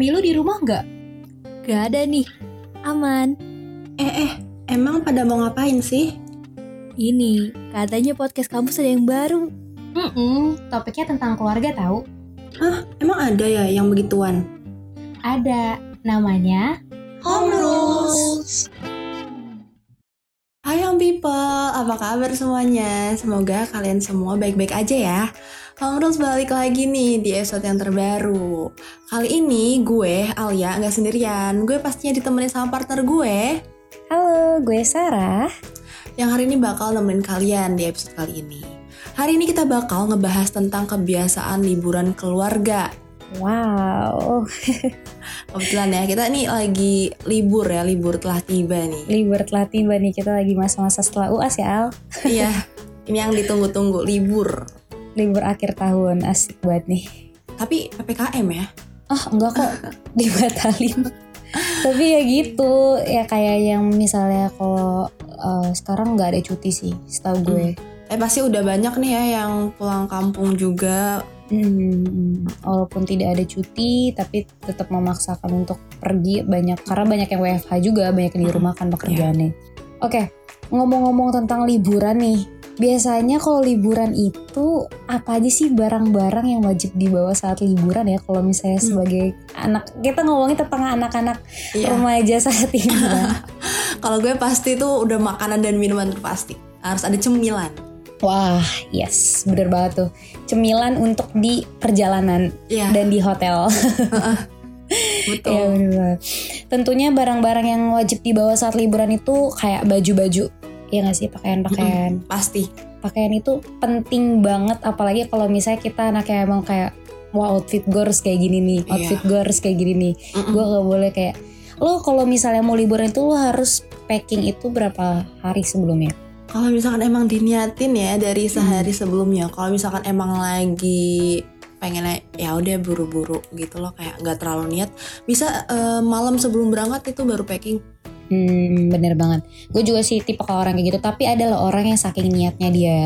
Mami lu di rumah nggak? Gak ada nih. Aman. Eh eh, emang pada mau ngapain sih? Ini, katanya podcast kampus ada yang baru. Hmm, topiknya tentang keluarga tahu. Hah, emang ada ya yang begituan? Ada, namanya Home Rules. Hai Home People, apa kabar semuanya? Semoga kalian semua baik-baik aja ya. Home Rules balik lagi nih di episode yang terbaru. Kali ini gue, Alia, nggak sendirian. Gue pastinya ditemenin sama partner gue. Halo, gue Sarah. Yang hari ini bakal nemenin kalian di episode kali ini. Hari ini kita bakal ngebahas tentang kebiasaan liburan keluarga. Wow, Kebetulan ya, kita nih lagi libur ya, libur telah tiba nih. libur telah tiba nih. Kita lagi masa-masa setelah UAS ya, Al. Iya, ini yang ditunggu-tunggu, libur. Libur akhir tahun, asik banget nih. Tapi PPKM ya? Oh, enggak kok, dibatalin. Tapi ya gitu, ya kayak yang misalnya kalau eh, sekarang nggak ada cuti sih, setahu gue. Eh pasti udah banyak nih ya yang pulang kampung juga. Hmm, walaupun tidak ada cuti, tapi tetap memaksakan untuk pergi banyak karena banyak yang WFH juga, banyak yang di rumah kan pekerjaannya. Oke, ngomong-ngomong tentang liburan nih, biasanya kalau liburan itu apa aja sih barang-barang yang wajib dibawa saat liburan ya? Kalau misalnya Hmm. sebagai anak, kita ngomongin tentang anak-anak Iya. remaja saat ini. kan. Kalau gue pasti tuh udah makanan dan minuman pasti. Harus ada cemilan. Wah, yes, bener banget tuh. Cemilan untuk di perjalanan Iya, dan di hotel. betul. Bener banget. Tentunya barang-barang yang wajib dibawa saat liburan itu kayak baju-baju. Ya nggak sih pakaian-pakaian. Pasti. Pakaian itu penting banget apalagi kalau misalnya kita anaknya emang kayak wah outfit gue harus kayak gini nih, Iya. outfit gue harus kayak gini nih. Mm-mm. Gue gak boleh kayak lo kalau misalnya mau liburan itu lo harus packing itu berapa hari sebelumnya. Kalau misalkan emang diniatin ya dari sehari sebelumnya. Kalau misalkan emang lagi pengennya ya udah buru-buru gitu loh kayak nggak terlalu niat bisa eh, malam sebelum berangkat itu baru packing Hmm, bener banget. Gue juga sih tipe kalau orang kayak gitu. Tapi ada loh orang yang saking niatnya dia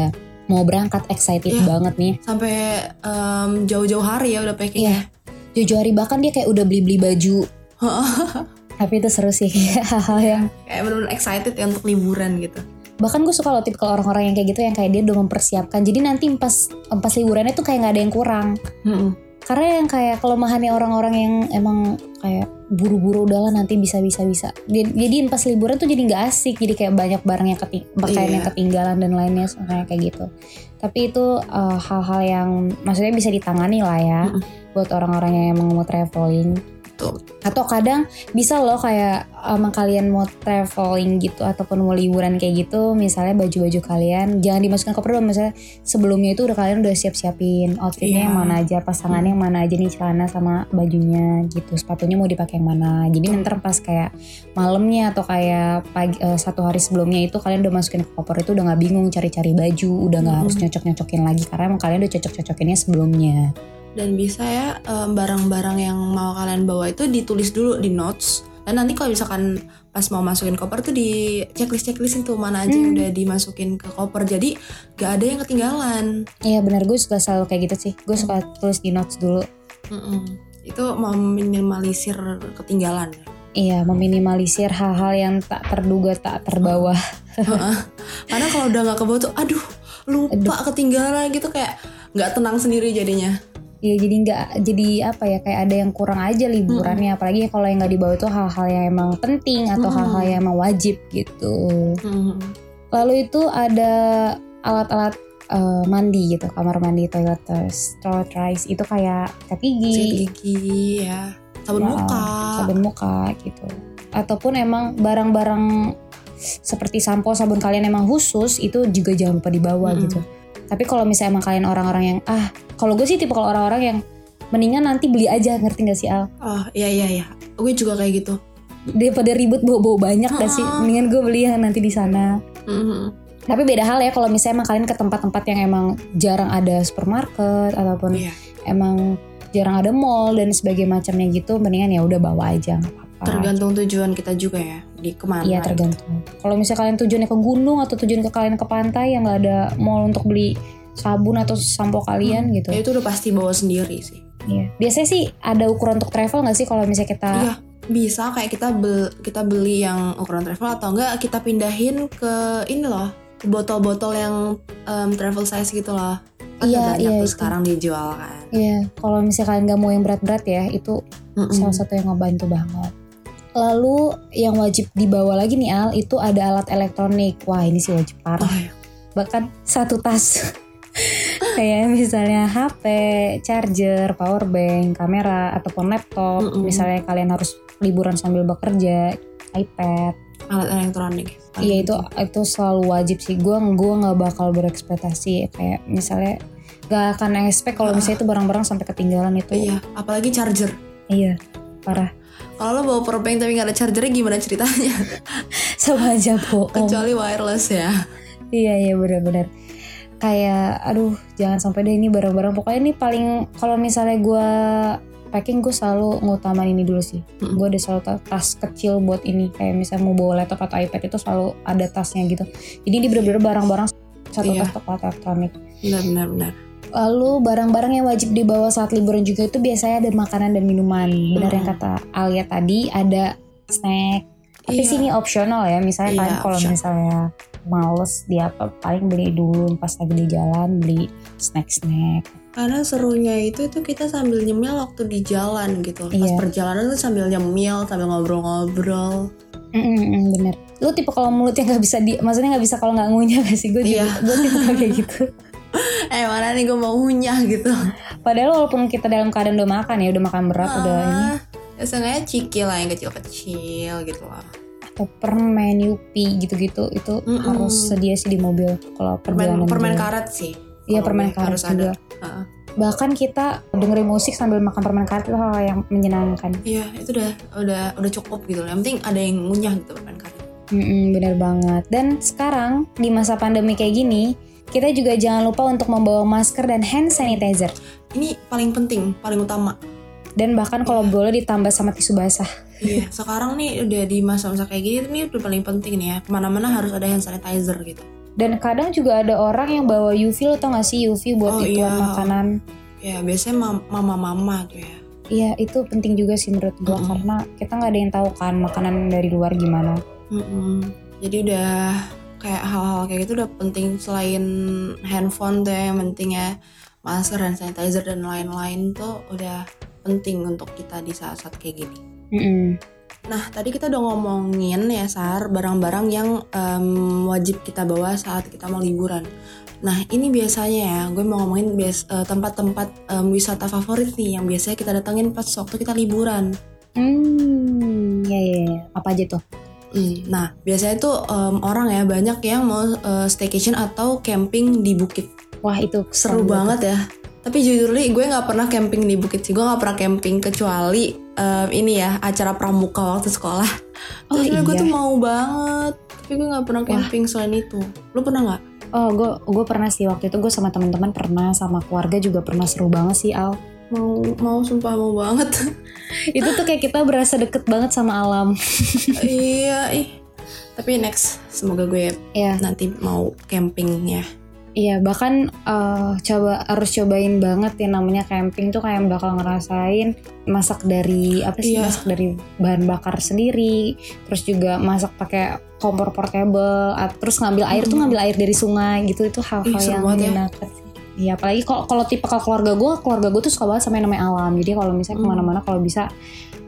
mau berangkat excited Iya. banget nih. sampai em, jauh-jauh hari ya udah packing Iya. Jauh-jauh hari bahkan dia kayak udah beli-beli baju. Tapi itu seru sih kayak hal-hal yang kayak bener-bener excited ya untuk liburan gitu bahkan gue suka loh tipe kalau orang-orang yang kayak gitu yang kayak dia udah mempersiapkan. Jadi nanti pas pas liburannya tuh kayak nggak ada yang kurang. Karena yang kayak kelemahannya orang-orang yang emang kayak buru-buru udahlah nanti bisa bisa bisa. Jadi pas liburan tuh jadi nggak asik. Jadi kayak banyak barang yang keting pakaian Iya. yang ketinggalan dan lainnya kayak kayak gitu. Tapi itu uh, hal-hal yang maksudnya bisa ditangani lah ya Mm-mm. buat orang-orang yang emang mau traveling. Betul. Atau kadang bisa loh kayak emang kalian mau traveling gitu ataupun mau liburan kayak gitu, misalnya baju-baju kalian jangan dimasukkan ke koper dong, misalnya sebelumnya itu udah kalian udah siap-siapin outfitnya Iya. yang mana aja, pasangannya yang mana aja nih celana sama bajunya gitu, sepatunya mau dipakai yang mana. Jadi nanti pas kayak malamnya atau kayak pagi eh, satu hari sebelumnya itu kalian udah masukin ke koper itu udah nggak bingung cari-cari baju, udah nggak harus Mm-mm. nyocok-nyocokin lagi karena emang kalian udah cocok-cocokinnya sebelumnya. Dan bisa ya em, barang-barang yang mau kalian bawa itu ditulis dulu di notes dan nanti kalau misalkan pas mau masukin koper tuh di checklist checklistin tuh mana aja yang Hmm. udah dimasukin ke koper jadi gak ada yang ketinggalan Iya benar gue suka selalu kayak gitu sih. Gue suka tulis di notes dulu. Mm-mm. itu meminimalisir ketinggalan Iya, meminimalisir hal-hal yang tak terduga tak terbawa. karena kalau udah nggak kebawa tuh aduh lupa ketinggalan gitu kayak nggak tenang sendiri jadinya Iya, jadi nggak jadi apa ya kayak ada yang kurang aja liburannya. Apalagi kalau yang nggak dibawa itu hal-hal yang emang penting atau hal-hal yang emang wajib gitu. Mm-mm. Lalu itu ada alat-alat eh, mandi gitu, kamar mandi, toileters, toiletries itu kayak sikat gigi, sikat gigi ya sabun Ya, muka sabun muka gitu. Ataupun emang barang-barang seperti sampo, sabun kalian emang khusus itu juga jangan lupa dibawa Mm-mm. gitu. Tapi kalau misalnya emang kalian orang-orang yang ah, kalau gue sih tipe kalau orang-orang yang mendingan nanti beli aja ngerti gak sih Al? oh iya iya iya gue juga kayak gitu Daripada ribut bawa-bawa banyak gak sih? Mendingan gue beli yang nanti di sana. Mm-mm. Tapi beda hal ya kalau misalnya emang kalian ke tempat-tempat yang emang jarang ada supermarket ataupun Iya. emang jarang ada mall dan sebagainya macamnya gitu, mendingan ya udah bawa aja nggak apa-apa. Tergantung tujuan kita juga ya di ke mana Iya tergantung. Kalau misalnya kalian tujuannya ke gunung atau tujuan ke kalian ke pantai yang nggak ada mall untuk beli sabun atau sampo kalian gitu. Ya itu udah pasti bawa sendiri sih. Iya. Biasanya sih ada ukuran untuk travel nggak sih kalau misalnya kita Iya, bisa kayak kita bel kita beli yang ukuran travel atau enggak kita pindahin ke ini loh ke botol-botol yang em, travel size gitu loh. Kan Iya, banyak iya, tuh itu. sekarang dijual kan. Iya, kalau misalnya kalian nggak mau yang berat-berat ya, itu Mm-mm. salah satu yang ngebantu banget. Lalu yang wajib dibawa lagi nih Al, itu ada alat elektronik. Wah ini sih wajib parah. Oh, iya. Bahkan satu tas. Kayak misalnya HP, charger, power bank, kamera, ataupun laptop. Mm-mm. Misalnya kalian harus liburan sambil bekerja, iPad. alat elektronik. Iya itu itu selalu wajib sih. Gue gua nggak bakal berekspektasi kayak misalnya gak akan expect kalau misalnya itu barang-barang sampai ketinggalan itu. Iya, apalagi charger. Iya, parah. Kalau lo bawa power bank tapi nggak ada chargernya gimana ceritanya? Sama aja bohong. Kecuali wireless ya. Iya iya benar-benar. Kayak aduh jangan sampai deh ini barang-barang pokoknya ini paling kalau misalnya gue packing gue selalu ngutamain ini dulu sih. Mm. Gue ada selalu ta- tas kecil buat ini kayak misalnya mau bawa laptop atau iPad itu selalu ada tasnya gitu. Jadi ini benar-benar barang-barang satu Iya. tas alat elektronik. Benar benar benar. Lalu barang-barang yang wajib dibawa saat liburan juga itu biasanya ada makanan dan minuman. Benar Hmm. yang kata Alia tadi ada snack. Tapi Iya. sini opsional ya. Misalnya Iya, kalian kalau optional. misalnya males dia apa paling beli dulu pas lagi di jalan beli snack-snack. Karena serunya itu itu kita sambil nyemil waktu di jalan gitu. Pas Iya. perjalanan tuh sambil nyemil, sambil ngobrol-ngobrol. Mm-mm, bener. Lu tipe kalau mulutnya nggak bisa di, maksudnya nggak bisa kalau nggak ngunyah gak sih? Gue Iya. gue tipe kayak gitu. Eh mana nih gue mau ngunyah gitu. Padahal walaupun kita dalam keadaan udah makan ya, udah makan berat, udah ini Ah, Ya seenggaknya ciki lah yang kecil-kecil gitu lah. atau permen yupi gitu-gitu itu Mm-mm. harus sedia sih di mobil kalau Permen perjalanan permen jauh. karet sih. Iya permen karet harus juga. ada. Heeh. Bahkan kita dengerin musik sambil makan permen karet itu hal yang menyenangkan. Iya itu udah udah udah cukup gitu. Yang penting ada yang ngunyah gitu permen karet. Mm-mm, bener banget. Dan sekarang di masa pandemi kayak gini, kita juga jangan lupa untuk membawa masker dan hand sanitizer. Ini paling penting, paling utama. Dan bahkan kalau Iya. boleh ditambah sama tisu basah. Iya, sekarang nih udah di masa-masa kayak gini ini udah paling penting nih ya. Ke mana-mana harus ada hand sanitizer gitu. Dan kadang juga ada orang yang bawa UV lo tau gak sih UV buat Oh, iya. makanan. Ya biasanya mam- mama-mama tuh ya. Iya itu penting juga sih menurut gua Mm-mm. karena kita nggak ada yang tahu kan makanan dari luar gimana. Mm-mm. Jadi udah kayak hal-hal kayak gitu udah penting selain handphone tuh ya, yang penting ya masker dan sanitizer dan lain-lain tuh udah penting untuk kita di saat-saat kayak gini. Mm-mm. Nah tadi kita udah ngomongin ya Sar barang-barang yang em, wajib kita bawa saat kita mau liburan. Nah ini biasanya ya gue mau ngomongin eh, tempat-tempat em, wisata favorit nih yang biasanya kita datangin pas waktu kita liburan. Hmm, ya ya ya. Apa aja tuh? Hmm, Nah, biasanya tuh em, orang ya banyak yang mau eh, staycation atau camping di bukit. Wah itu Seru banget ya. Tapi jujur li, gue nggak pernah camping di bukit sih. Gue nggak pernah camping kecuali em, ini ya acara pramuka waktu sekolah. Oh, Terus gue iya. tuh mau banget. Tapi gue nggak pernah camping selain itu. Lu pernah nggak? Oh gue gue pernah sih waktu itu gue sama teman-teman pernah sama keluarga juga pernah seru banget sih Al. Mau mau sumpah mau banget. itu tuh kayak kita berasa deket banget sama alam. iya ih. Tapi next semoga gue ya nanti mau campingnya. iya bahkan eh, coba harus cobain banget yang namanya camping tuh kayak bakal ngerasain masak dari apa sih Iya. masak dari bahan bakar sendiri, terus juga masak pakai kompor portable, terus ngambil air tuh Mm. ngambil air dari sungai gitu itu hal-hal yang banget ya. Iya apalagi kalau kalau tipe keluarga gue, keluarga gue tuh suka banget sama yang namanya alam. Jadi kalau misalnya Hmm. ke mana-mana kalau bisa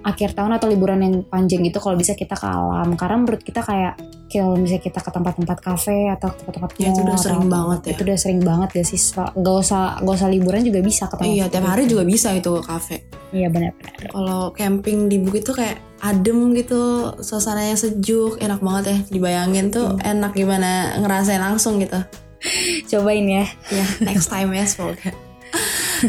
akhir tahun atau liburan yang panjang gitu kalau bisa kita ke alam karena menurut kita kayak kalau misalnya kita ke tempat-tempat kafe atau ke tempat-tempat Ya, itu udah sering banget ya. itu udah sering banget ya sih gak usah gak usah liburan juga bisa ke tempat Iya, tiap hari juga bisa itu ke kafe. iya benar-benar Kalau camping di bukit tuh kayak adem gitu, suasananya sejuk, enak banget ya. Dibayangin tuh enak gimana ngerasain langsung gitu. Cobain ya Ya, next time ya semoga.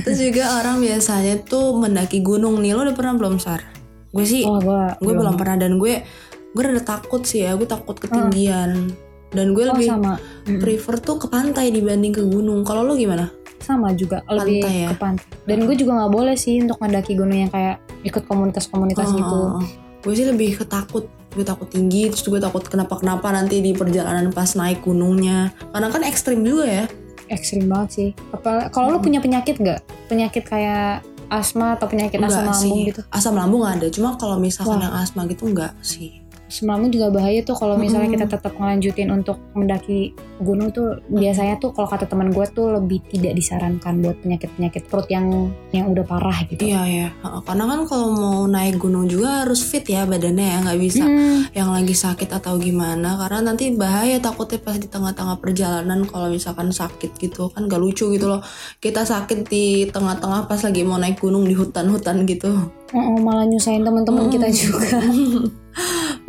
Terus juga orang biasanya tuh mendaki gunung nih. Lo udah pernah belum, Sar? Gue sih, oh gue gue belum pernah dan gue gue udah takut sih ya. Gue takut ketinggian. Dan gue oh lebih sama prefer tuh ke pantai dibanding ke gunung. Kalau lo gimana? sama juga lebih Pantai ya? ke pantai dan gue juga nggak boleh sih untuk mendaki gunung yang kayak ikut komunitas-komunitas Oh, gitu oh, oh. Gue sih lebih ketakut. Gue takut tinggi, terus gue takut kenapa-kenapa nanti di perjalanan pas naik gunungnya. Karena kan ekstrim juga ya. ekstrim banget sih. Apa kalau lu Hmm. punya penyakit gak? Penyakit kayak asma atau penyakit asam Enggak lambung sih. gitu? Asam lambung ada, cuma kalau misalkan Wah. yang asma gitu enggak sih. Lambung juga bahaya tuh kalau misalnya Mm-mm. kita tetap ngelanjutin untuk mendaki gunung tuh biasanya tuh kalau kata teman gue tuh lebih tidak disarankan buat penyakit-penyakit perut yang yang udah parah gitu. Iya ya, karena kan kalau mau naik gunung juga harus fit ya badannya ya, nggak bisa Hmm, yang lagi sakit atau gimana karena nanti bahaya takutnya pas di tengah-tengah perjalanan kalau misalkan sakit gitu kan gak lucu gitu loh kita sakit di tengah-tengah pas lagi mau naik gunung di hutan-hutan gitu oh, malah nyusahin teman-teman Hmm. kita juga.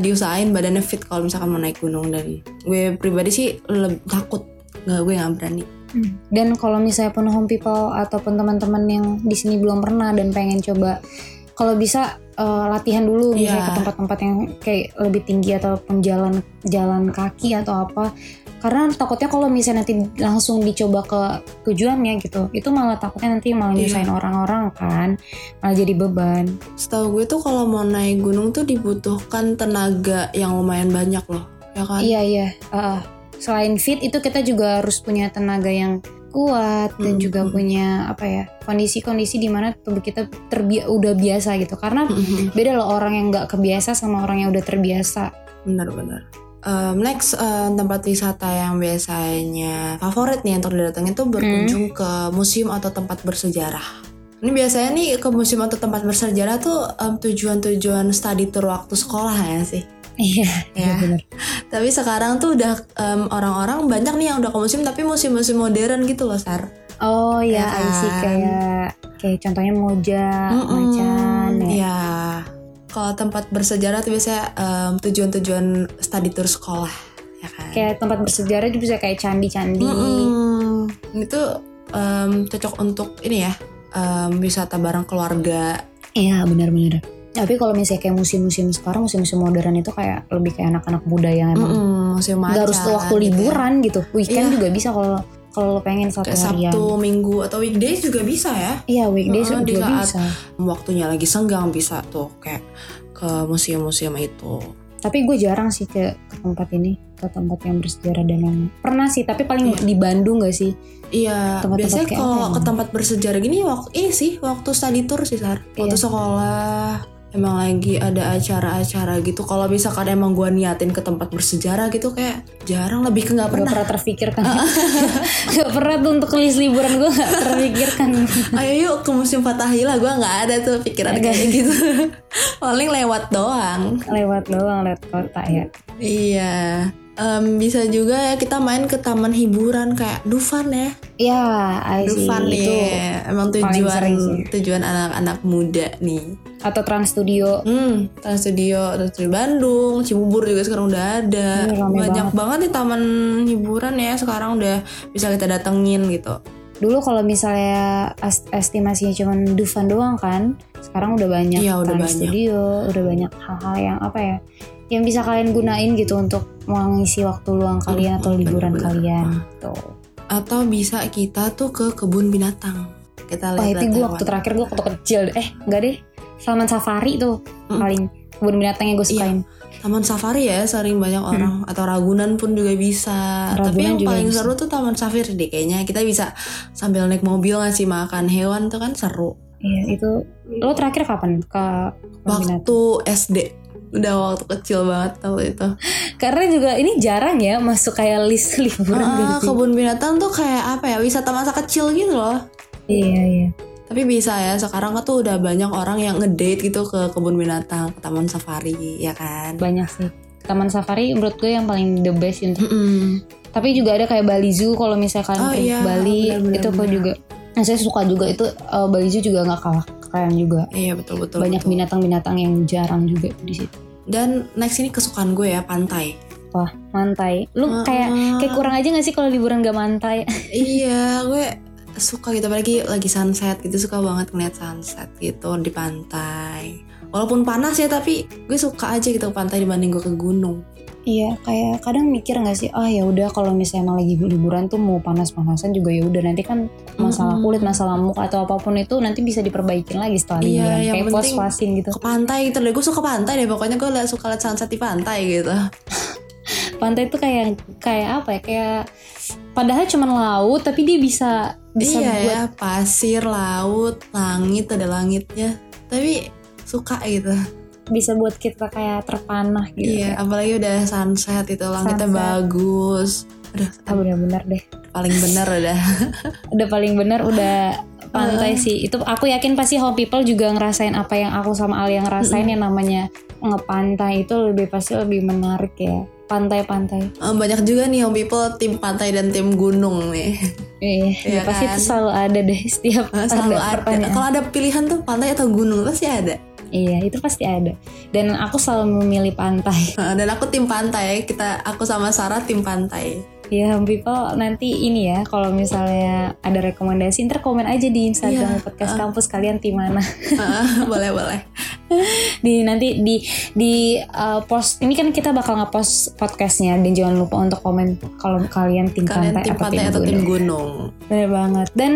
diusahain badannya fit kalau misalkan mau naik gunung dan gue pribadi sih lebih takut nggak gue nggak berani Hmm. Dan kalau misalnya pun home people ataupun teman-teman yang di sini belum pernah dan pengen coba, kalau bisa eh, latihan dulu misalnya Iya. ke tempat-tempat yang kayak lebih tinggi ataupun jalan jalan kaki atau apa. Karena takutnya kalau misalnya nanti langsung dicoba ke tujuannya gitu, itu malah takutnya nanti malah Iya. nyusahin orang-orang kan, malah jadi beban. setahu gue tuh kalau mau naik gunung tuh dibutuhkan tenaga yang lumayan banyak loh ya kan Iya iya. Uh, selain fit itu kita juga harus punya tenaga yang kuat dan Mm, juga punya apa ya kondisi-kondisi di mana tubuh kita terbi udah biasa gitu. Karena beda loh orang yang nggak kebiasa sama orang yang udah terbiasa. Benar-benar. Um, next um, tempat wisata yang biasanya favorit nih untuk didatengin tuh berkunjung ke museum atau tempat bersejarah. Ini biasanya nih ke museum atau tempat bersejarah tuh um, tujuan-tujuan study tour waktu sekolah ya sih. Iya, Ya. benar. Tapi sekarang tuh udah um, orang-orang banyak nih yang udah ke museum tapi museum-museum modern gitu loh Sar. Oh ya, Ya kan? kayak kayak contohnya Moja, Mm-mm. Macan ya. Iya. Kalau tempat bersejarah tuh biasanya um, tujuan-tujuan study tour sekolah ya kan. Kayak tempat bersejarah itu bisa kayak candi-candi. Mm-mm. Itu em, cocok untuk ini ya em, wisata bareng keluarga. Iya benar-benar. Tapi kalau misalnya kayak museum-museum sekarang, museum-museum modern itu kayak lebih kayak anak-anak muda yang emang museum nggak harus macan tuh waktu gitu ya. liburan gitu. Weekend Iya. juga bisa kalau kalau lo pengen satu Kayak harian. Sabtu, Minggu atau weekdays juga bisa ya. Iya weekdays di juga saat- bisa. Waktunya lagi senggang bisa tuh kayak ke museum-museum itu. Tapi gue jarang sih ke, ke tempat ini, ke tempat yang bersejarah dan yang pernah sih. Tapi paling Iya. di Bandung gak sih? Iya, Tempat-tempat biasanya kayak kalau ke tempat bersejarah gini waktu ini sih waktu study tour sih Sar. Waktu Iya. sekolah emang lagi ada acara-acara gitu. Kalau misalkan emang gua niatin ke tempat bersejarah gitu kayak jarang lebih ke nggak Gak pernah. pernah terfikirkan. gak pernah tuh untuk list liburan gue gak terfikirkan. Ayo yuk ke museum Fatahila gue nggak ada tuh pikiran kayak gitu. Paling lewat doang. lewat doang, lewat kota ya. Iya. Em, bisa juga ya kita main ke taman hiburan kayak Dufan ya. Iya, see. Dufan itu nih. Emang tujuan tujuan anak-anak muda nih. atau Trans Studio. Hmm, Trans Studio, Trans Studio Bandung, Cibubur juga sekarang udah ada. Rame Banyak banget. nih taman hiburan ya sekarang udah bisa kita datengin gitu. Dulu kalau misalnya est- estimasinya cuma Dufan doang kan, sekarang udah banyak Iya, udah Trans banyak. Studio, udah banyak hal-hal yang apa ya, yang bisa kalian gunain gitu untuk mengisi waktu luang kalian atau Hmm, liburan kalian. Hmm. Tuh. Atau bisa kita tuh ke kebun binatang. Kita lihat itu gue waktu terakhir gue waktu kecil, eh enggak deh, Salman Safari tuh Mm. paling kebun binatang yang gue Iya. sukain. Taman safari ya sering banyak orang atau Ragunan pun juga bisa. Tapi Ragunan yang juga paling bisa. seru tuh Taman Safari deh kayaknya. Kita bisa sambil naik mobil ngasih makan hewan tuh kan seru. Iya itu. Lo terakhir kapan ke kebun binatang? Waktu SD udah waktu kecil banget tau itu. Karena juga ini jarang ya masuk kayak list liburan Ah, gitu. kebun binatang tuh kayak apa ya wisata masa kecil gitu loh. Iya iya. Tapi bisa ya sekarang kan tuh udah banyak orang yang ngedate gitu ke kebun binatang, ke taman safari, ya kan? Banyak sih. Taman safari menurut gue yang paling the best untuk Mm-mm. tapi juga ada kayak Bali Zoo kalau misalnya kalian Oh iya, Bali benar-benar, itu gue benar. juga nah, saya suka juga itu eh, Bali Zoo juga nggak kalah keren juga Iya betul betul. banyak betul. binatang-binatang yang jarang juga di situ Dan next ini kesukaan gue ya pantai. wah mantai lu Ah, kayak ah. kayak kurang aja gak sih kalau liburan gak mantai iya, gue suka gitu apalagi lagi sunset gitu suka banget ngeliat sunset gitu di pantai. Walaupun panas ya tapi gue suka aja gitu ke pantai dibanding gue ke gunung. Iya kayak kadang mikir nggak sih ah ya udah kalau misalnya emang lagi liburan tuh mau panas-panasan juga ya udah nanti kan masalah kulit masalah muka atau apa pun itu nanti bisa diperbaikin lagi setelah Iya, liburan kayak penting puas-puasin gitu Ke pantai gitu deh, gue suka pantai deh pokoknya gue suka liat sunset di pantai gitu. pantai itu kayak kayak apa ya kayak padahal cuma laut tapi dia bisa bisa iya buat ya, pasir, laut, langit ada langitnya. Tapi suka gitu. Bisa buat kita kayak terpanah gitu Iya, apalagi udah sunset itu langitnya Sunset. bagus. Aduh, ah benar-benar deh paling bener udah. udah paling benar udah pantai sih itu aku yakin pasti home people juga ngerasain apa yang aku sama Ali yang ngerasain yang namanya ngepantai itu lebih pasti lebih menarik ya pantai-pantai Eh, Banyak juga nih home people tim pantai dan tim gunung nih. Iya, ya pasti kan? itu selalu ada deh setiap Selalu ada. Kalau ada pilihan tuh pantai atau gunung pasti ada. Iya, itu pasti ada. Dan aku selalu memilih pantai. Dan aku tim pantai. Kita aku sama Sarah tim pantai. Ya, people nanti ini ya, kalau misalnya ada rekomendasi, ntar komen aja di Instagram Iya, podcast kampus kalian tim mana. Eh, boleh boleh. di nanti di di uh, post ini kan kita bakal ngepost podcastnya dan jangan lupa untuk komen kalau kalian tim Kalian pantai tim atau pantai tim atau tim gunung. gunung? Bener banget. Dan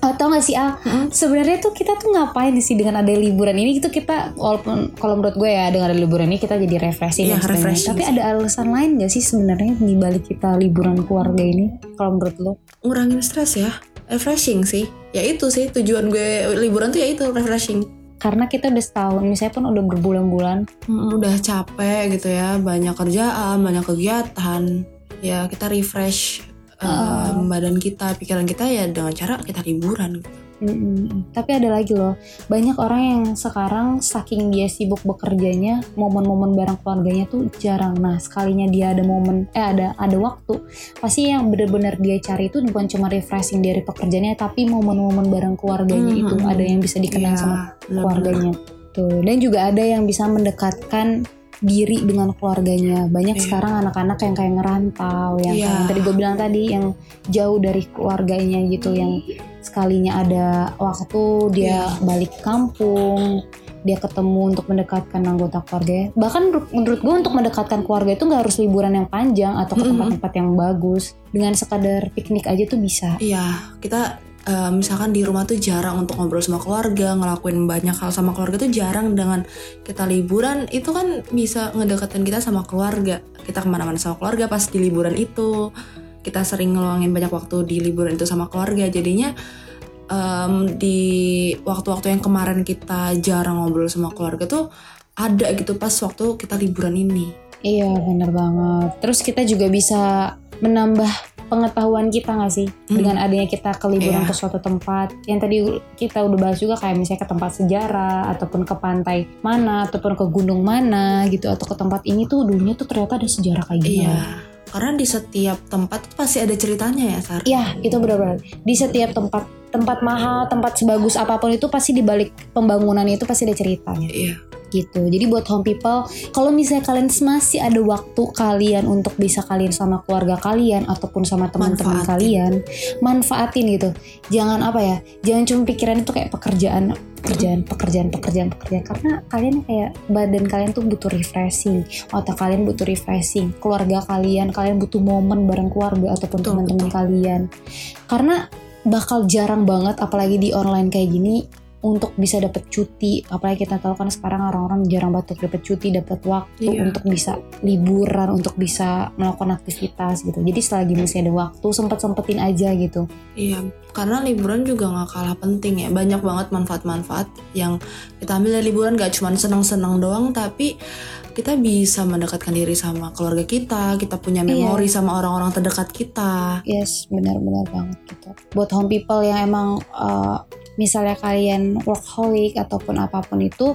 uh, tau gak sih Al, Mm-mm. sebenarnya tuh kita tuh ngapain sih dengan ada liburan ini gitu kita walaupun kalau menurut gue ya dengan ada liburan ini kita jadi refreshing sebagainya. refreshing Tapi ada alasan lain gak sih sebenarnya di balik kita liburan keluarga ini? Kalau menurut lo? Ngurangin stres ya. Refreshing sih. Ya itu sih tujuan gue liburan tuh ya itu refreshing. Karena kita udah setahun, misalnya pun udah berbulan-bulan, Mm, Udah capek gitu ya, banyak kerjaan, banyak kegiatan. Ya kita refresh eh, badan kita, pikiran kita ya dengan cara kita liburan. Mm-mm. Tapi ada lagi loh, banyak orang yang sekarang saking dia sibuk bekerjanya, momen-momen bareng keluarganya tuh jarang. Nah, sekalinya dia ada momen, eh ada ada waktu, pasti yang bener-bener dia cari itu bukan cuma refreshing dari pekerjaannya, tapi momen-momen bareng keluarganya Mhm. itu ada yang bisa dikenang Iya, sama keluarganya. Tuh, dan juga ada yang bisa mendekatkan diri dengan keluarganya. Banyak Iya. sekarang anak-anak yang kayak ngerantau, yang Iya. kayak tadi gue bilang tadi, yang jauh dari keluarganya gitu, yang sekalinya ada waktu dia Iya. balik kampung, dia ketemu untuk mendekatkan anggota keluarga. Bahkan menurut, gue untuk mendekatkan keluarga itu nggak harus liburan yang panjang atau ke tempat-tempat yang bagus. Dengan sekadar piknik aja tuh bisa. Iya, kita eh, misalkan di rumah tuh jarang untuk ngobrol sama keluarga, ngelakuin banyak hal sama keluarga tuh jarang dengan kita liburan itu kan bisa ngedeketin kita sama keluarga. Kita ke mana-mana sama keluarga pas di liburan itu. Kita sering ngeluangin banyak waktu di liburan itu sama keluarga. Jadinya em, di waktu-waktu yang kemarin kita jarang ngobrol sama keluarga tuh ada gitu pas waktu kita liburan ini. Iya bener banget. Terus kita juga bisa menambah pengetahuan kita nggak sih Hmm. dengan adanya kita ke liburan Iya. ke suatu tempat yang tadi kita udah bahas juga kayak misalnya ke tempat sejarah ataupun ke pantai mana ataupun ke gunung mana gitu atau ke tempat ini tuh dulunya tuh ternyata ada sejarah kayak gini. Iya. Karena di setiap tempat tuh pasti ada ceritanya ya, Sar. Iya, itu benar-benar. Di setiap tempat tempat mahal, tempat sebagus apa pun itu pasti di balik pembangunan itu pasti ada ceritanya. Iya. Gitu. Jadi buat home people, kalau misalnya kalian masih ada waktu kalian untuk bisa kalian sama keluarga kalian ataupun sama teman-teman kalian, manfaatin gitu. Jangan apa ya, jangan cuma pikiran itu kayak pekerjaan, pekerjaan, pekerjaan, pekerjaan, pekerjaan. Karena kalian kayak badan kalian tuh butuh refreshing, otak kalian butuh refreshing, keluarga kalian, kalian butuh momen bareng keluarga ataupun teman-teman kalian. Karena bakal jarang banget apalagi di online kayak gini untuk bisa dapet cuti apalagi kita tahu kan sekarang orang-orang jarang banget dapet cuti dapet waktu Iya. untuk bisa liburan untuk bisa melakukan aktivitas gitu jadi selagi masih ada waktu sempet sempetin aja gitu Iya, karena liburan juga nggak kalah penting ya. Banyak banget manfaat-manfaat yang kita ambil dari liburan gak cuma senang-senang doang, tapi kita bisa mendekatkan diri sama keluarga kita, kita punya Iya. memori sama orang-orang terdekat kita. yes benar-benar banget gitu buat home people yang emang uh, misalnya kalian workaholic ataupun apa pun itu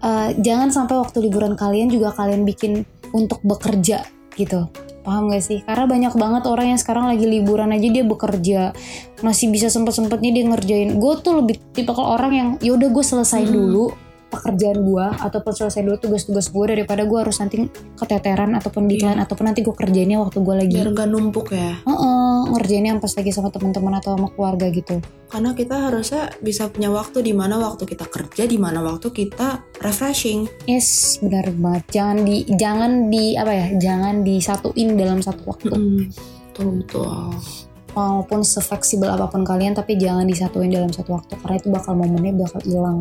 uh, jangan sampai waktu liburan kalian juga kalian bikin untuk bekerja gitu paham gak sih karena banyak banget orang yang sekarang lagi liburan aja dia bekerja masih bisa sempet-sempetnya dia ngerjain gue tuh lebih tipe kalau orang yang yaudah gue selesain Hmm. dulu pekerjaan gue ataupun selesai dulu tugas-tugas gue daripada gue harus nanti keteteran ataupun deadline ataupun nanti gue kerjainnya waktu gue lagi Biar nggak numpuk ya. Heeh, ngerjainnya yang pas lagi sama teman-teman atau sama keluarga gitu. Karena kita harusnya bisa punya waktu di mana waktu kita kerja, di mana waktu kita refreshing. Yes, benar banget. Jangan di jangan di apa ya? Jangan disatuin dalam satu waktu. Mm-mm. Betul betul. Maupun sefleksibel apa pun kalian tapi jangan disatuin dalam satu waktu karena itu bakal momennya bakal hilang.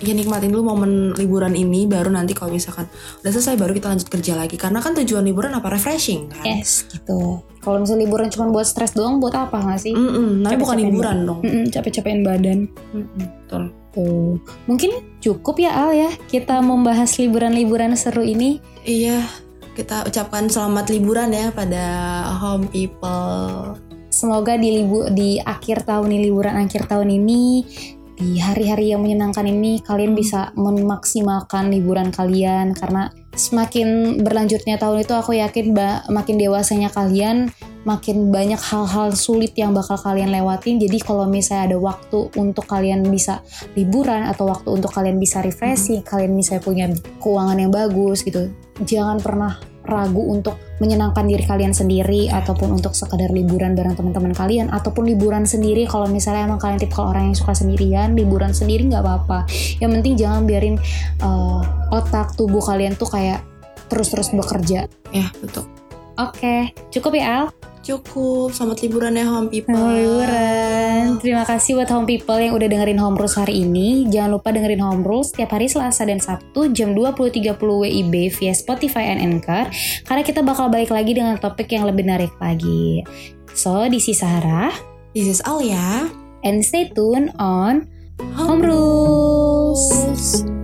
Ya nikmatin dulu momen liburan ini baru nanti kalau misalkan udah selesai baru kita lanjut kerja lagi. Karena kan tujuan liburan apa? Refreshing kan? Yes gitu. Kalau misalnya liburan cuma buat stres doang buat apa nggak sih? Mm-mm, tapi bukan liburan dong. Mm-mm, capek-capekin badan. Mm-mm, betul. Tuh. mungkin cukup ya Al ya kita membahas liburan-liburan seru ini. Iya kita ucapkan selamat liburan ya pada home people. Semoga di libu di akhir tahun ini liburan akhir tahun ini di hari-hari yang menyenangkan ini kalian bisa memaksimalkan liburan kalian. Karena semakin berlanjutnya tahun itu aku yakin makin dewasanya kalian makin banyak hal-hal sulit yang bakal kalian lewatin. Jadi kalau misalnya ada waktu untuk kalian bisa liburan atau waktu untuk kalian bisa refreshing kalian misalnya punya keuangan yang bagus gitu jangan pernah ragu untuk menyenangkan diri kalian sendiri ataupun untuk sekadar liburan bareng teman-teman kalian ataupun liburan sendiri. Kalau misalnya emang kalian tipe orang yang suka sendirian liburan sendiri nggak apa-apa. Yang penting jangan biarin uh, otak tubuh kalian tuh kayak terus-terus bekerja. Ya betul oke cukup ya Al cukup selamat liburan ya home people Selamat liburan. Terima kasih buat home people yang udah dengerin home rules hari ini. Jangan lupa dengerin home rules setiap hari Selasa dan Sabtu jam 20.30 WIB via Spotify and Anchor. Karena kita bakal balik lagi dengan topik yang lebih menarik lagi. So, this is Sarah. this is Alia And stay tuned on home Home Rules.